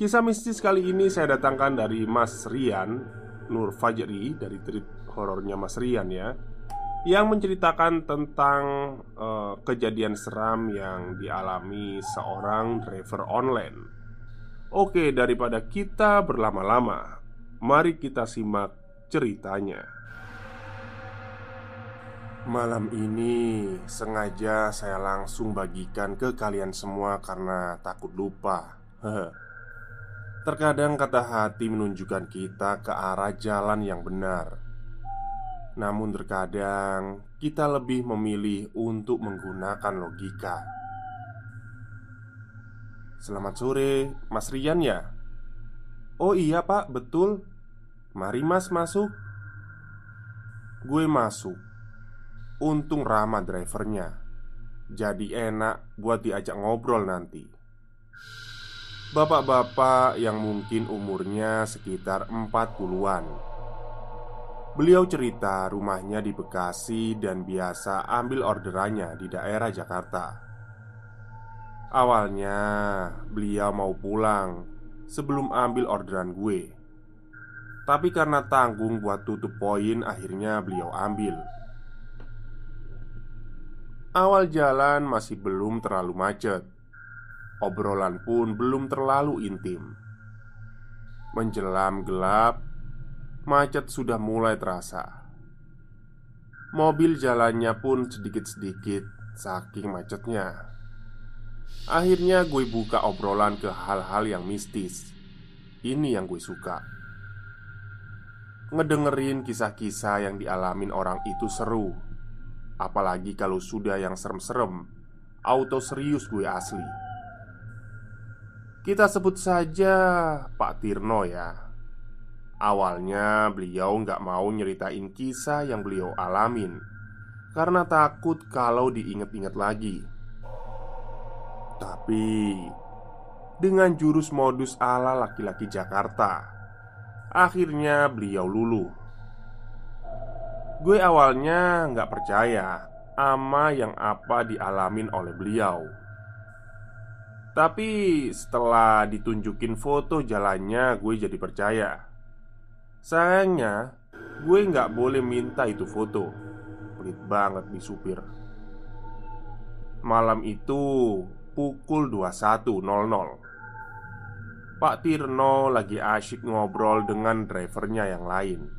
Kisah mistis kali ini saya datangkan dari Mas Rian Nur Fajri dari trip horornya Mas Rian ya Yang menceritakan tentang uh, kejadian seram yang dialami seorang driver online. Oke daripada kita berlama-lama Mari kita simak ceritanya. Malam ini sengaja saya langsung bagikan ke kalian semua karena takut lupa Terkadang kata hati menunjukkan kita ke arah jalan yang benar. Namun terkadang kita lebih memilih untuk menggunakan logika. Selamat sore, Mas Rian ya? Oh iya pak, betul. Mari mas masuk. Gue masuk. Untung ramah drivernya. Jadi enak buat diajak ngobrol nanti Bapak-bapak yang mungkin umurnya sekitar 40-an Beliau cerita rumahnya di Bekasi dan biasa ambil orderannya di daerah Jakarta. Awalnya beliau mau pulang sebelum ambil orderan gue. Tapi karena tanggung buat tutup poin akhirnya beliau ambil. Awal jalan masih belum terlalu macet Obrolan pun belum terlalu intim. Menjelam gelap, macet sudah mulai terasa. Mobil jalannya pun sedikit-sedikit saking macetnya. Akhirnya gue buka obrolan ke hal-hal yang mistis. Ini yang gue suka. Ngedengerin kisah-kisah yang dialamin orang itu seru. Apalagi kalau sudah yang serem-serem, auto serius gue asli. Kita sebut saja Pak Tirno ya. Awalnya beliau nggak mau nyeritain kisah yang beliau alamin Karena takut kalau diinget-inget lagi. Tapi Dengan jurus modus ala laki-laki Jakarta Akhirnya beliau luluh. Gue awalnya nggak percaya Ama yang apa dialamin oleh beliau tapi setelah ditunjukin foto jalannya gue jadi percaya. Sayangnya gue nggak boleh minta itu foto. Pelit banget nih supir. Malam itu pukul 21.00 Pak Tirno lagi asyik ngobrol dengan drivernya yang lain.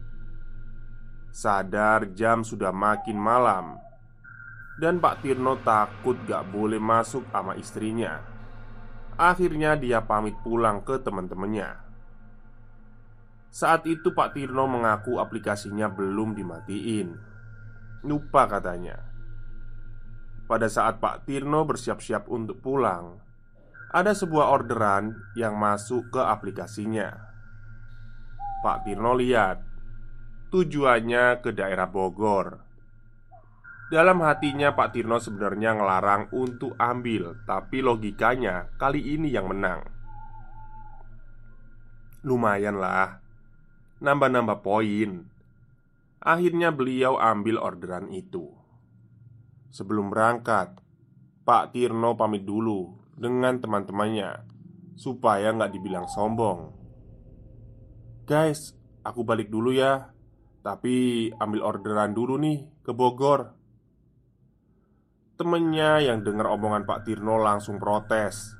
Sadar jam sudah makin malam. Dan Pak Tirno takut gak boleh masuk sama istrinya Akhirnya dia pamit pulang ke teman-temannya. Saat itu Pak Tirno mengaku aplikasinya belum dimatiin. Lupa katanya. Pada saat Pak Tirno bersiap-siap untuk pulang, ada sebuah orderan yang masuk ke aplikasinya. Pak Tirno lihat tujuannya ke daerah Bogor. Dalam hatinya Pak Tirno sebenarnya ngelarang untuk ambil Tapi logikanya kali ini yang menang. Lumayan lah. Nambah-nambah poin. Akhirnya beliau ambil orderan itu. Sebelum berangkat Pak Tirno pamit dulu dengan teman-temannya Supaya nggak dibilang sombong. Guys, aku balik dulu ya. Tapi ambil orderan dulu nih ke Bogor Temennya yang dengar omongan Pak Tirno langsung protes.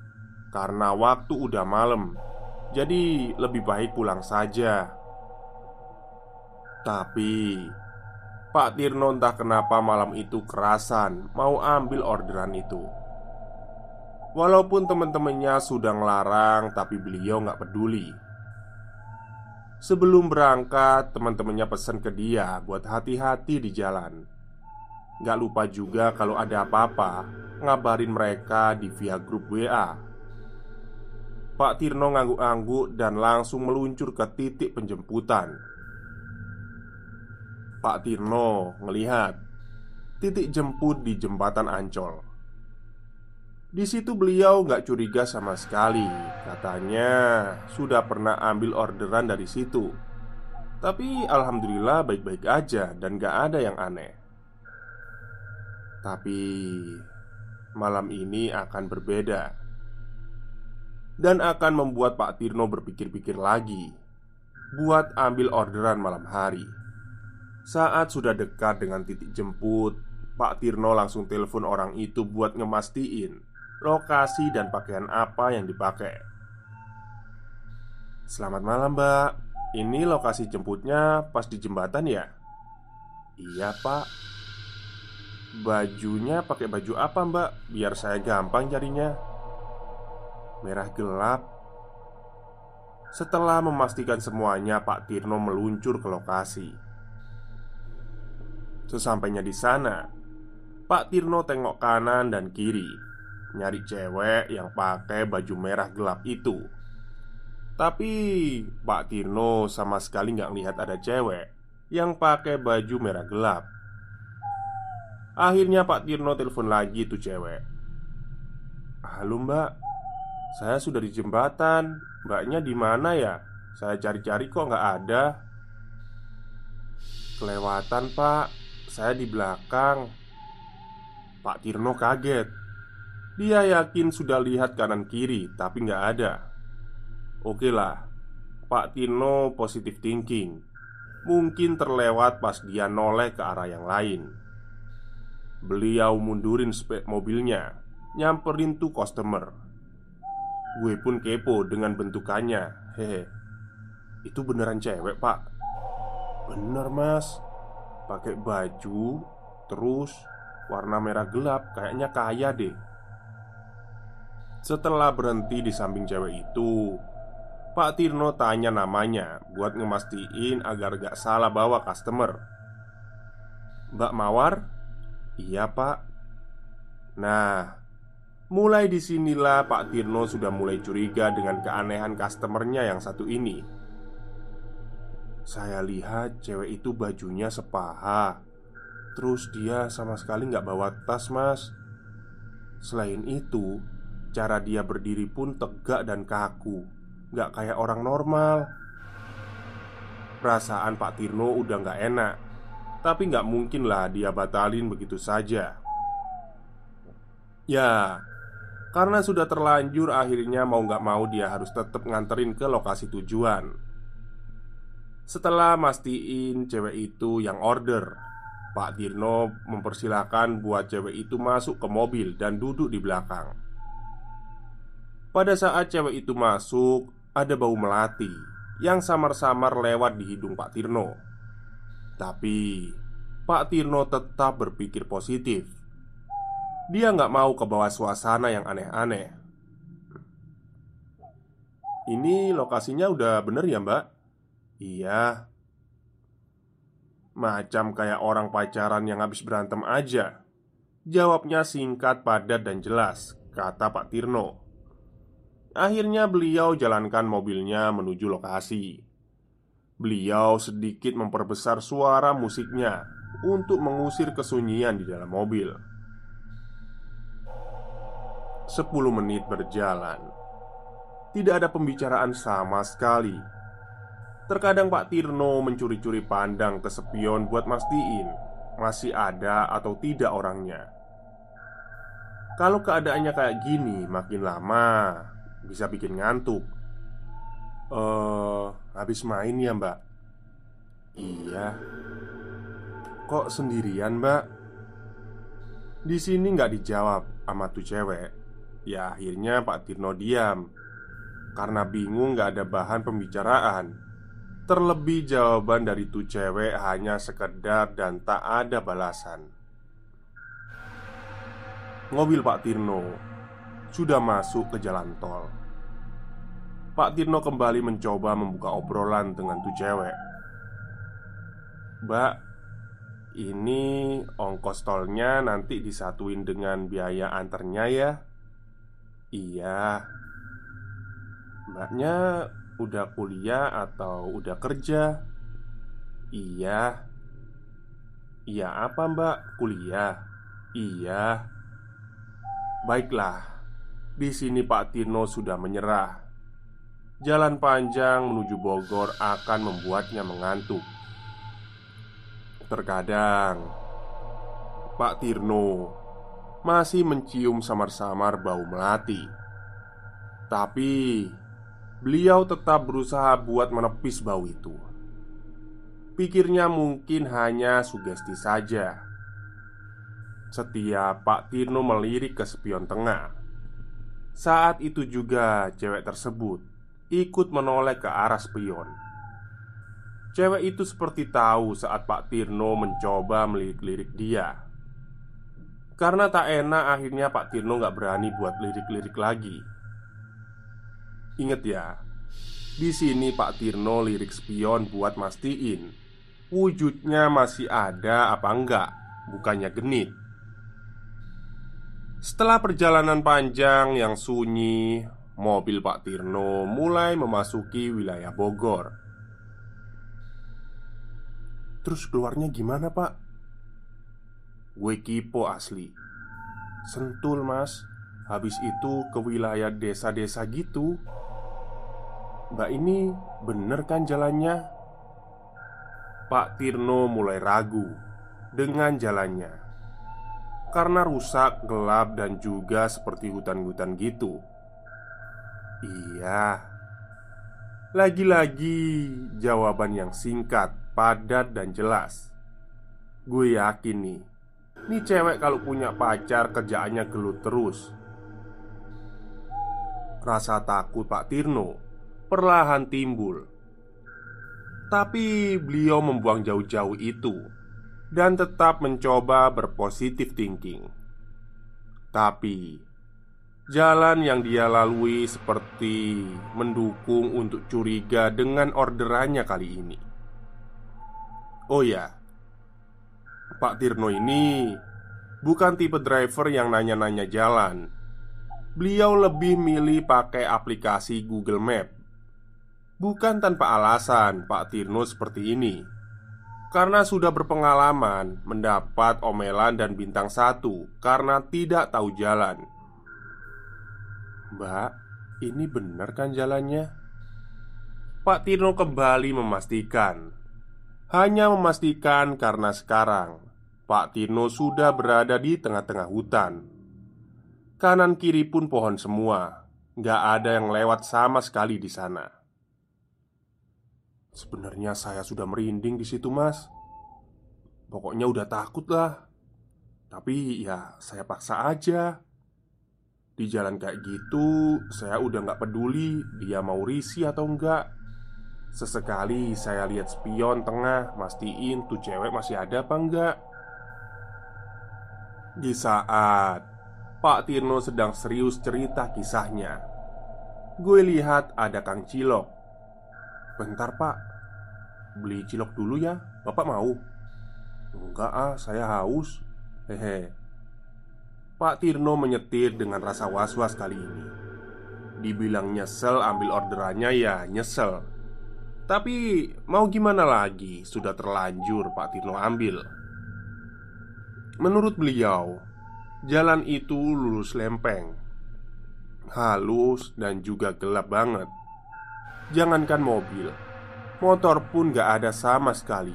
Karena waktu udah malam Jadi lebih baik pulang saja. Tapi Pak Tirno entah kenapa malam itu kerasan Mau ambil orderan itu. Walaupun teman-temannya sudah ngelarang Tapi beliau nggak peduli. Sebelum berangkat Teman-temannya pesan ke dia Buat hati-hati di jalan Gak lupa juga kalau ada apa-apa Ngabarin mereka di via grup WA Pak Tirno ngangguk-angguk dan langsung meluncur ke titik penjemputan. Pak Tirno ngelihat Titik jemput di jembatan Ancol. Di situ beliau nggak curiga sama sekali. Katanya sudah pernah ambil orderan dari situ. Tapi Alhamdulillah baik-baik aja dan gak ada yang aneh tapi malam ini akan berbeda. Dan akan membuat Pak Tirno berpikir-pikir lagi Buat ambil orderan malam hari. Saat sudah dekat dengan titik jemput Pak Tirno langsung telepon orang itu buat ngemastiin Lokasi dan pakaian apa yang dipakai. Selamat malam mbak. Ini lokasi jemputnya pas di jembatan ya? Iya pak Bajunya pakai baju apa mbak? Biar saya gampang carinya. Merah gelap. Setelah memastikan semuanya Pak Tirno meluncur ke lokasi. Sesampainya di sana Pak Tirno tengok kanan dan kiri Nyari cewek yang pakai baju merah gelap itu. Tapi Pak Tirno sama sekali nggak lihat ada cewek Yang pakai baju merah gelap Akhirnya Pak Tirno telepon lagi tuh cewek. Halo mbak. Saya sudah di jembatan. Mbaknya di mana ya? Saya cari-cari kok nggak ada. Kelewatan pak. Saya di belakang. Pak Tirno kaget. Dia yakin sudah lihat kanan kiri Tapi nggak ada. Oke lah Pak Tirno positif thinking. Mungkin terlewat pas dia noleh ke arah yang lain Beliau mundurin spek mobilnya Nyamperin tuh customer. Gue pun kepo dengan bentukannya. Hehe. Itu beneran cewek pak? Bener mas. Pakai baju Terus Warna merah gelap Kayaknya kaya deh. Setelah berhenti di samping cewek itu Pak Tirno tanya namanya Buat ngemastiin agar gak salah bawa customer. Mbak Mawar Iya pak. Nah Mulai di sinilah Pak Tirno sudah mulai curiga dengan keanehan customernya yang satu ini. Saya lihat cewek itu bajunya sepaha. Terus dia sama sekali nggak bawa tas mas. Selain itu Cara dia berdiri pun tegak dan kaku. Nggak kayak orang normal. Perasaan Pak Tirno udah nggak enak tapi nggak mungkin lah dia batalin begitu saja. Ya Karena sudah terlanjur akhirnya mau nggak mau dia harus tetap nganterin ke lokasi tujuan. Setelah mastiin cewek itu yang order Pak Dirno mempersilahkan buat cewek itu masuk ke mobil dan duduk di belakang. Pada saat cewek itu masuk Ada bau melati Yang samar-samar lewat di hidung Pak Tirno tapi Pak Tirno tetap berpikir positif. Dia nggak mau ke bawah suasana yang aneh-aneh. Ini lokasinya udah bener ya mbak? Iya. Macam kayak orang pacaran yang habis berantem aja. Jawabnya singkat, padat, dan jelas Kata Pak Tirno. Akhirnya beliau jalankan mobilnya menuju lokasi Beliau sedikit memperbesar suara musiknya untuk mengusir kesunyian di dalam mobil. Sepuluh menit berjalan, tidak ada pembicaraan sama sekali. Terkadang Pak Tirno mencuri-curi pandang ke spion buat mastiin masih ada atau tidak orangnya. Kalau keadaannya kayak gini, makin lama bisa bikin ngantuk. Eh, uh, habis main ya, Mbak? Iya. Kok sendirian, Mbak? Di sini nggak dijawab sama tuh cewek. Ya akhirnya Pak Tirno diam karena bingung nggak ada bahan pembicaraan. Terlebih jawaban dari tuh cewek hanya sekedar dan tak ada balasan. Mobil Pak Tirno sudah masuk ke jalan tol. Pak Tirno kembali mencoba membuka obrolan dengan tuh cewek. Mbak, ini ongkos tolnya nanti disatuin dengan biaya anternya ya? Iya. Mbaknya udah kuliah atau udah kerja? Iya. Iya apa mbak? Kuliah? Iya. Baiklah, di sini Pak Tino sudah menyerah. Jalan panjang menuju Bogor akan membuatnya mengantuk. Terkadang Pak Tirno masih mencium samar-samar bau melati. Tapi beliau tetap berusaha buat menepis bau itu. Pikirnya mungkin hanya sugesti saja. Setiap Pak Tirno melirik ke spion tengah Saat itu juga cewek tersebut ikut menoleh ke arah spion. Cewek itu seperti tahu saat Pak Tirno mencoba melirik-lirik dia. Karena tak enak akhirnya Pak Tirno gak berani buat lirik-lirik lagi. Ingat ya di sini Pak Tirno lirik spion buat mastiin. Wujudnya masih ada apa enggak Bukannya genit. Setelah perjalanan panjang yang sunyi, mobil Pak Tirno mulai memasuki wilayah Bogor. Terus keluarnya gimana, Pak? Gue kipo asli. Sentul, Mas. Habis itu ke wilayah desa-desa gitu. Mbak ini bener kan jalannya? Pak Tirno mulai ragu dengan jalannya karena rusak, gelap, dan juga seperti hutan-hutan gitu. Iya, lagi-lagi jawaban yang singkat, padat, dan jelas. Gue yakin nih, nih cewek kalau punya pacar kerjaannya gelut terus. Rasa takut Pak Tirno perlahan timbul. Tapi beliau membuang jauh-jauh itu dan tetap mencoba berpositif thinking. Tapi jalan yang dia lalui seperti mendukung untuk curiga dengan orderannya kali ini. Oh ya, Pak Tirno ini bukan tipe driver yang nanya-nanya jalan. Beliau lebih milih pakai aplikasi Google Map. Bukan tanpa alasan Pak Tirno seperti ini karena sudah berpengalaman mendapat omelan dan bintang satu karena tidak tahu jalan. Mbak, ini benar kan jalannya? Pak Tino kembali memastikan. Hanya memastikan karena sekarang Pak Tino sudah berada di tengah-tengah hutan. Kanan kiri pun pohon semua, nggak ada yang lewat sama sekali di sana. Sebenarnya saya sudah merinding di situ, Mas. Pokoknya udah takut lah. Tapi ya saya paksa aja. Di jalan kayak gitu, saya udah nggak peduli dia mau risi atau enggak. Sesekali saya lihat spion tengah, mastiin tuh cewek masih ada apa enggak. Di saat Pak Tirno sedang serius cerita kisahnya, gue lihat ada Kang Cilok Bentar pak Beli cilok dulu ya Bapak mau? Enggak ah, saya haus Hehe Pak Tirno menyetir dengan rasa was-was kali ini Dibilang nyesel ambil orderannya ya nyesel Tapi mau gimana lagi Sudah terlanjur Pak Tirno ambil Menurut beliau, jalan itu lurus lempeng, halus dan juga gelap banget. Jangankan mobil, motor pun gak ada sama sekali.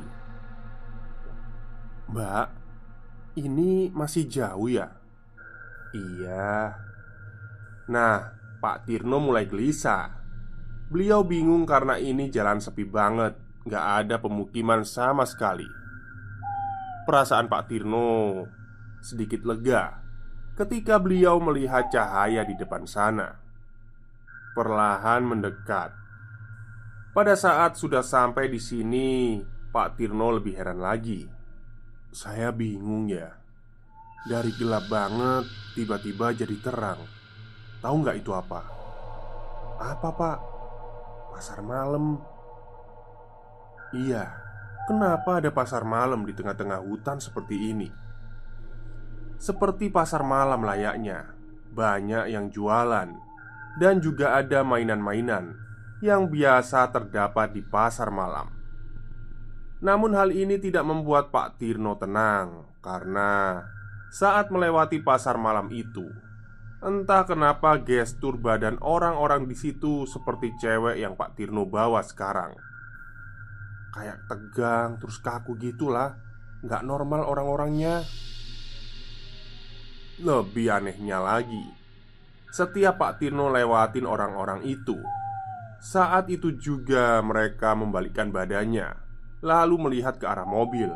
Mbak, ini masih jauh ya? Iya. Nah, Pak Tirno mulai gelisah. Beliau bingung karena ini jalan sepi banget, gak ada pemukiman sama sekali. Perasaan Pak Tirno sedikit lega ketika beliau melihat cahaya di depan sana. Perlahan mendekat. Pada saat sudah sampai di sini, Pak Tirno lebih heran lagi. Saya bingung ya. Dari gelap banget, tiba-tiba jadi terang. Tahu nggak itu apa? Apa pak? Pasar malam. Iya, Kenapa ada pasar malam di tengah-tengah hutan seperti ini? Seperti pasar malam layaknya, banyak yang jualan dan juga ada mainan-mainan yang biasa terdapat di pasar malam. Namun, hal ini tidak membuat Pak Tirno tenang karena saat melewati pasar malam itu, entah kenapa gestur badan orang-orang di situ seperti cewek yang Pak Tirno bawa sekarang. Kayak tegang terus kaku gitulah. Nggak normal orang-orangnya. Lebih anehnya lagi Setiap Pak Tirno lewatin orang-orang itu Saat itu juga mereka membalikkan badannya Lalu melihat ke arah mobil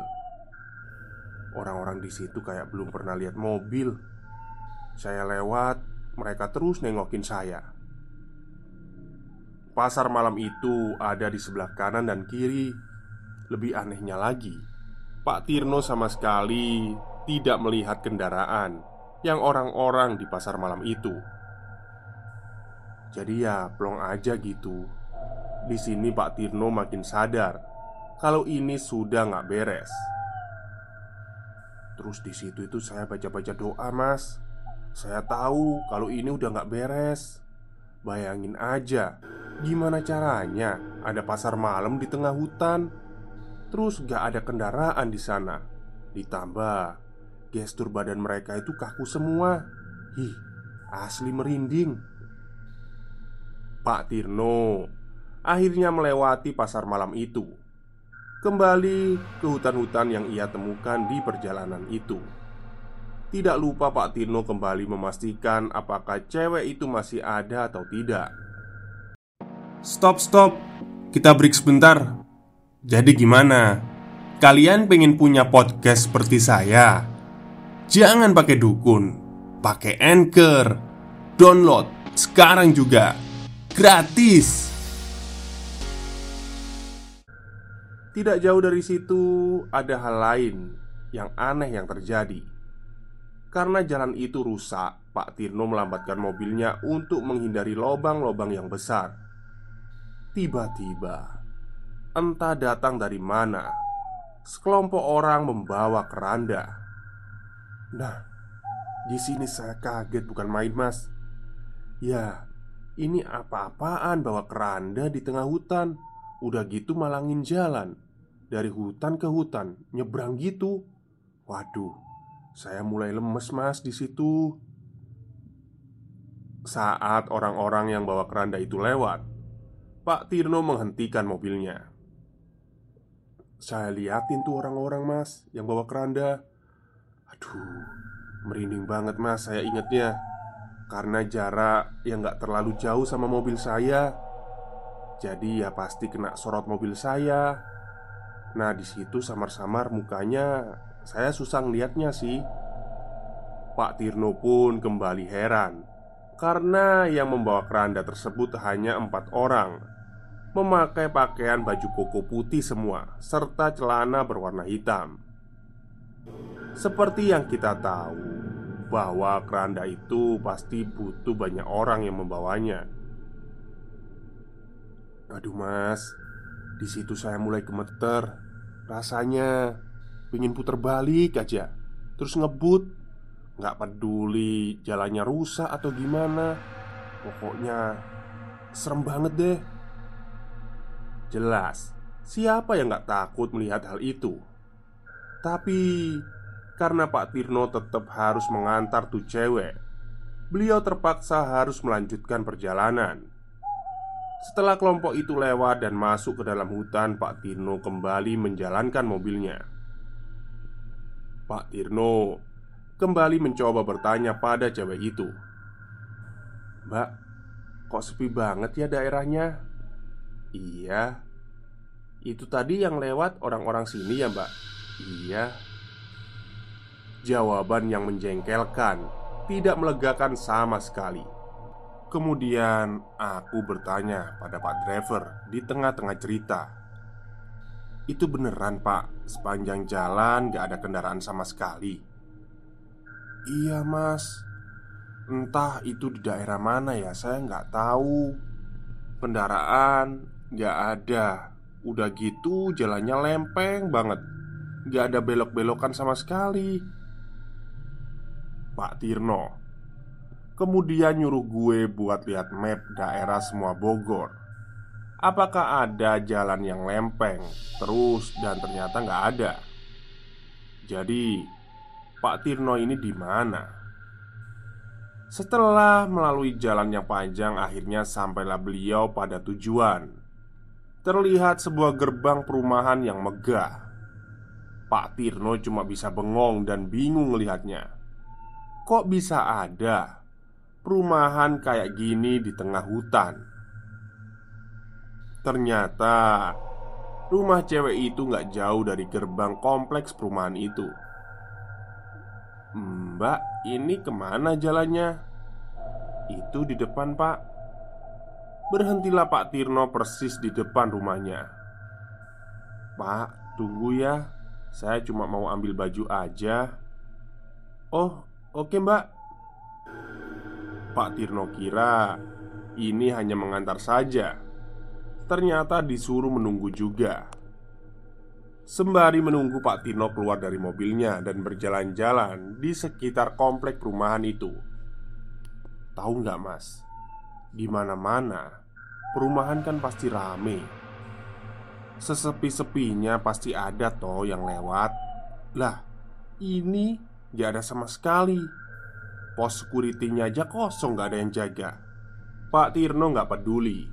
Orang-orang di situ kayak belum pernah lihat mobil Saya lewat Mereka terus nengokin saya Pasar malam itu ada di sebelah kanan dan kiri lebih anehnya lagi, Pak Tirno sama sekali tidak melihat kendaraan yang orang-orang di pasar malam itu. Jadi ya, plong aja gitu. Di sini Pak Tirno makin sadar kalau ini sudah nggak beres. Terus di situ itu saya baca-baca doa, Mas. Saya tahu kalau ini udah nggak beres. Bayangin aja, gimana caranya? Ada pasar malam di tengah hutan. Terus gak ada kendaraan di sana. Ditambah Gestur badan mereka itu kaku semua. Ih, asli merinding. Pak Tirno Akhirnya melewati pasar malam itu Kembali ke hutan-hutan yang ia temukan di perjalanan itu Tidak lupa Pak Tirno kembali memastikan apakah cewek itu masih ada atau tidak Stop, stop Kita break sebentar jadi gimana? Kalian pengen punya podcast seperti saya? Jangan pakai dukun, pakai Anchor. Download sekarang juga. Gratis. Tidak jauh dari situ ada hal lain yang aneh yang terjadi. Karena jalan itu rusak, Pak Tirno melambatkan mobilnya untuk menghindari lobang-lobang yang besar. Tiba-tiba, entah datang dari mana, sekelompok orang membawa keranda. Nah, di sini saya kaget bukan main, Mas. Ya, ini apa-apaan bawa keranda di tengah hutan? Udah gitu malangin jalan dari hutan ke hutan, nyebrang gitu. Waduh, saya mulai lemes, Mas, di situ. Saat orang-orang yang bawa keranda itu lewat, Pak Tirno menghentikan mobilnya. Saya liatin tuh orang-orang mas Yang bawa keranda Aduh Merinding banget mas saya ingetnya Karena jarak yang gak terlalu jauh sama mobil saya Jadi ya pasti kena sorot mobil saya Nah di situ samar-samar mukanya Saya susah ngeliatnya sih Pak Tirno pun kembali heran Karena yang membawa keranda tersebut hanya empat orang memakai pakaian baju koko putih semua serta celana berwarna hitam. Seperti yang kita tahu bahwa keranda itu pasti butuh banyak orang yang membawanya. Aduh mas, di situ saya mulai gemeter. Rasanya ingin putar balik aja, terus ngebut. Nggak peduli jalannya rusak atau gimana. Pokoknya serem banget deh. Jelas, siapa yang gak takut melihat hal itu? Tapi karena Pak Tirno tetap harus mengantar tuh cewek. Beliau terpaksa harus melanjutkan perjalanan. Setelah kelompok itu lewat dan masuk ke dalam hutan, Pak Tirno kembali menjalankan mobilnya. Pak Tirno kembali mencoba bertanya pada cewek itu, "Mbak, kok sepi banget ya daerahnya?" "Iya, itu tadi yang lewat orang-orang sini ya, Mbak?" "Iya." Jawaban yang menjengkelkan, tidak melegakan sama sekali. Kemudian aku bertanya pada Pak Driver di tengah-tengah cerita. Itu beneran pak, sepanjang jalan gak ada kendaraan sama sekali? Iya mas. Entah itu di daerah mana ya, saya nggak tahu. Kendaraan gak ada. Udah gitu jalannya lempeng banget. Gak ada belok-belokan sama sekali. Pak Tirno Kemudian nyuruh gue buat lihat map daerah semua Bogor. Apakah ada jalan yang lempeng Terus dan ternyata nggak ada? Jadi Pak Tirno ini di mana? Setelah melalui jalan yang panjang Akhirnya sampailah beliau pada tujuan. Terlihat sebuah gerbang perumahan yang megah. Pak Tirno cuma bisa bengong dan bingung melihatnya. Kok bisa ada perumahan kayak gini di tengah hutan. Ternyata rumah cewek itu gak jauh dari gerbang kompleks perumahan itu. Mbak, ini ke mana jalannya? Itu di depan, Pak. Berhentilah Pak Tirno persis di depan rumahnya. Pak, tunggu ya. Saya cuma mau ambil baju aja. Oh, oke, Mbak. Pak Tirno kira ini hanya mengantar saja. Ternyata disuruh menunggu juga. Sembari menunggu Pak Tino keluar dari mobilnya dan berjalan-jalan di sekitar komplek perumahan itu. Tahu nggak mas? Di mana-mana perumahan kan pasti rame. Sesepi-sepinya pasti ada toh yang lewat. Lah, ini gak ada sama sekali. Pos security-nya aja kosong gak ada yang jaga. Pak Tirno gak peduli.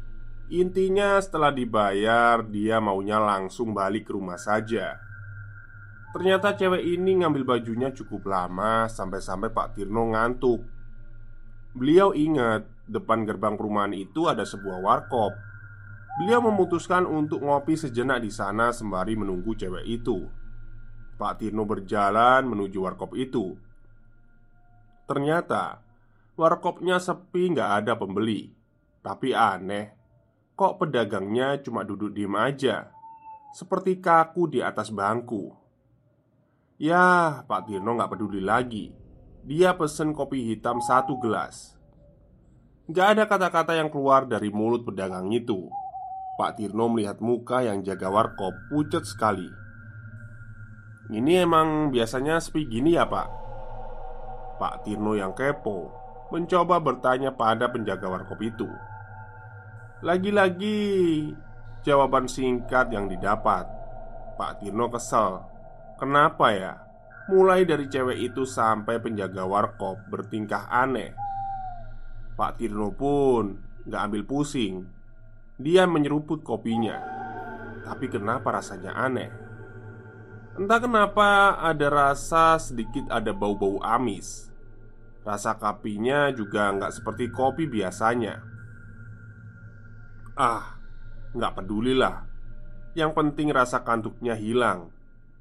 Intinya setelah dibayar Dia maunya langsung balik ke rumah saja. Ternyata cewek ini ngambil bajunya cukup lama Sampai-sampai Pak Tirno ngantuk. Beliau ingat Depan gerbang perumahan itu ada sebuah warkop. Beliau memutuskan untuk ngopi sejenak di sana sembari menunggu cewek itu. Pak Tirno berjalan menuju warkop itu. Ternyata Warkopnya sepi nggak ada pembeli. Tapi aneh Kok pedagangnya cuma duduk diem aja Seperti kaku di atas bangku. Ya, Pak Tirno nggak peduli lagi. Dia pesen kopi hitam satu gelas. Gak ada kata-kata yang keluar dari mulut pedagang itu. Pak Tirno melihat muka yang jaga warkop pucat sekali. Ini emang biasanya sepi gini ya pak? Pak Tirno yang kepo mencoba bertanya pada penjaga warkop itu. Lagi-lagi jawaban singkat yang didapat. Pak Tirno kesel. Kenapa ya? Mulai dari cewek itu sampai penjaga warkop bertingkah aneh. Pak Tirno pun gak ambil pusing. Dia menyeruput kopinya. Tapi kenapa rasanya aneh? Entah kenapa ada rasa sedikit ada bau-bau amis Rasa kopinya juga nggak seperti kopi biasanya. Ah, nggak pedulilah Yang penting rasa kantuknya hilang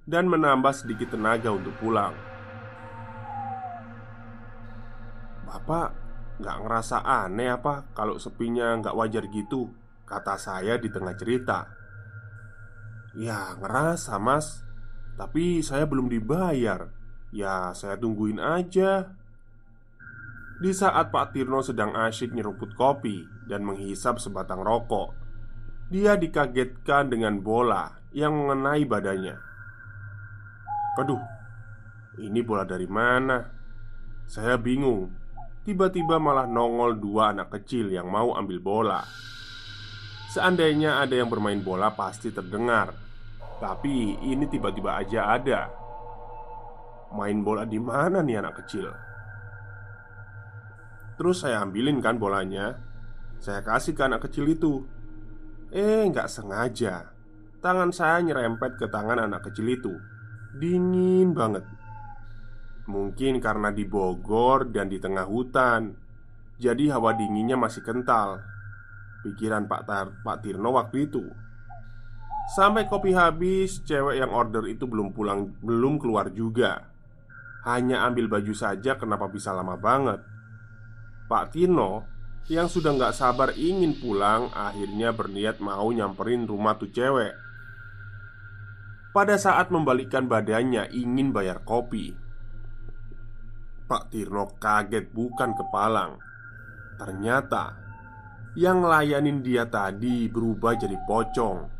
Dan menambah sedikit tenaga untuk pulang. Bapak nggak ngerasa aneh apa kalau sepinya nggak wajar gitu? Kata saya di tengah cerita. Ya ngerasa mas. Tapi saya belum dibayar. Ya saya tungguin aja di saat Pak Tirno sedang asyik nyeruput kopi dan menghisap sebatang rokok, dia dikagetkan dengan bola yang mengenai badannya. Aduh, ini bola dari mana? Saya bingung. Tiba-tiba malah nongol dua anak kecil yang mau ambil bola. Seandainya ada yang bermain bola, pasti terdengar. Tapi ini tiba-tiba aja ada. Main bola di mana nih anak kecil? Terus saya ambilin kan bolanya. Saya kasih ke anak kecil itu. Eh nggak sengaja. Tangan saya nyerempet ke tangan anak kecil itu. Dingin banget. Mungkin karena di Bogor dan di tengah hutan. Jadi hawa dinginnya masih kental. Pikiran Pak, Tar Pak Tirno waktu itu. Sampai kopi habis Cewek yang order itu belum pulang Belum keluar juga. Hanya ambil baju saja kenapa bisa lama banget Pak Tino yang sudah nggak sabar ingin pulang akhirnya berniat mau nyamperin rumah tuh cewek. Pada saat membalikkan badannya ingin bayar kopi, Pak Tirno kaget bukan kepalang. Ternyata yang layanin dia tadi berubah jadi pocong.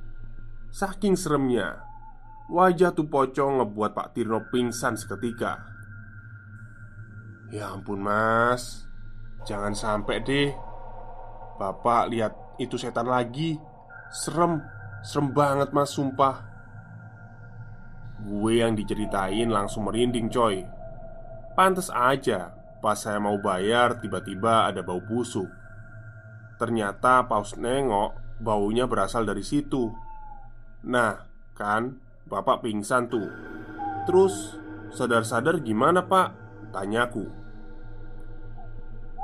Saking seremnya, wajah tuh pocong ngebuat Pak Tirno pingsan seketika. Ya ampun, Mas. Jangan sampai deh Bapak lihat itu setan lagi. Serem Serem banget mas sumpah. Gue yang diceritain langsung merinding coy. Pantes aja Pas saya mau bayar tiba-tiba ada bau busuk. Ternyata paus nengok Baunya berasal dari situ. Nah kan Bapak pingsan tuh. Terus Sadar-sadar gimana pak? Tanyaku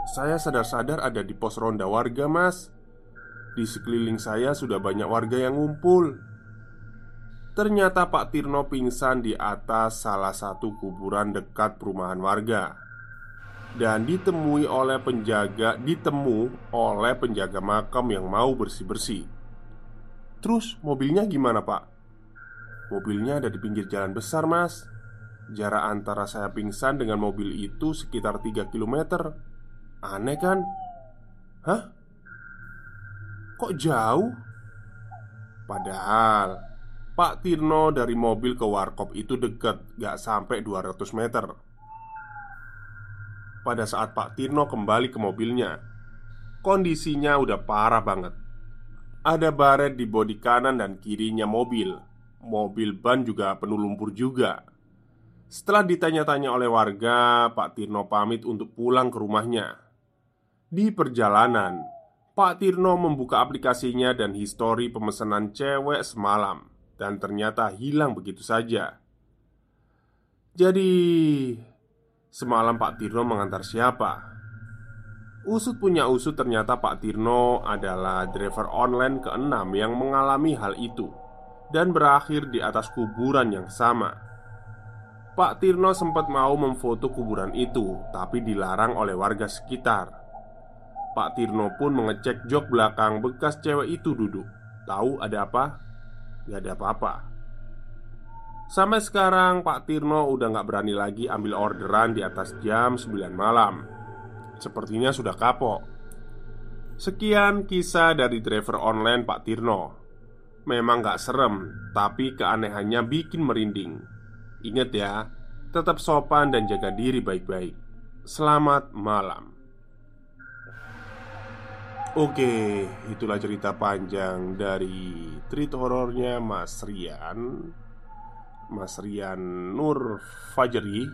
saya sadar-sadar ada di pos ronda warga, Mas. Di sekeliling saya sudah banyak warga yang ngumpul. Ternyata Pak Tirno pingsan di atas salah satu kuburan dekat perumahan warga dan ditemui oleh penjaga ditemu oleh penjaga makam yang mau bersih-bersih. Terus mobilnya gimana, Pak? Mobilnya ada di pinggir jalan besar, Mas. Jarak antara saya pingsan dengan mobil itu sekitar 3 km. Aneh kan? Hah? Kok jauh? Padahal Pak Tirno dari mobil ke warkop itu dekat Gak sampai 200 meter Pada saat Pak Tirno kembali ke mobilnya Kondisinya udah parah banget Ada baret di bodi kanan dan kirinya mobil Mobil ban juga penuh lumpur juga Setelah ditanya-tanya oleh warga Pak Tirno pamit untuk pulang ke rumahnya di perjalanan, Pak Tirno membuka aplikasinya dan histori pemesanan cewek semalam Dan ternyata hilang begitu saja. Jadi Semalam Pak Tirno mengantar siapa? Usut punya usut ternyata Pak Tirno adalah driver online keenam yang mengalami hal itu Dan berakhir di atas kuburan yang sama. Pak Tirno sempat mau memfoto kuburan itu Tapi dilarang oleh warga sekitar Pak Tirno pun mengecek jok belakang bekas cewek itu duduk. Tahu ada apa? Gak ada apa-apa. Sampai sekarang Pak Tirno udah gak berani lagi ambil orderan di atas jam 9 malam. Sepertinya sudah kapok. Sekian kisah dari driver online Pak Tirno. Memang gak serem Tapi keanehannya bikin merinding. Ingat ya Tetap sopan dan jaga diri baik-baik. Selamat malam Oke, itulah cerita panjang dari treat horornya Mas Rian. Mas Rian Nur Fajri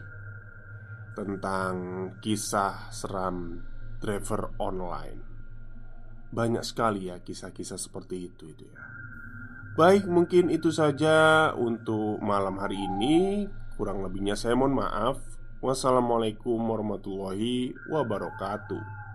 Tentang kisah seram driver online. Banyak sekali ya kisah-kisah seperti itu itu ya. Baik, mungkin itu saja untuk malam hari ini. Kurang lebihnya saya mohon maaf. Wassalamualaikum warahmatullahi wabarakatuh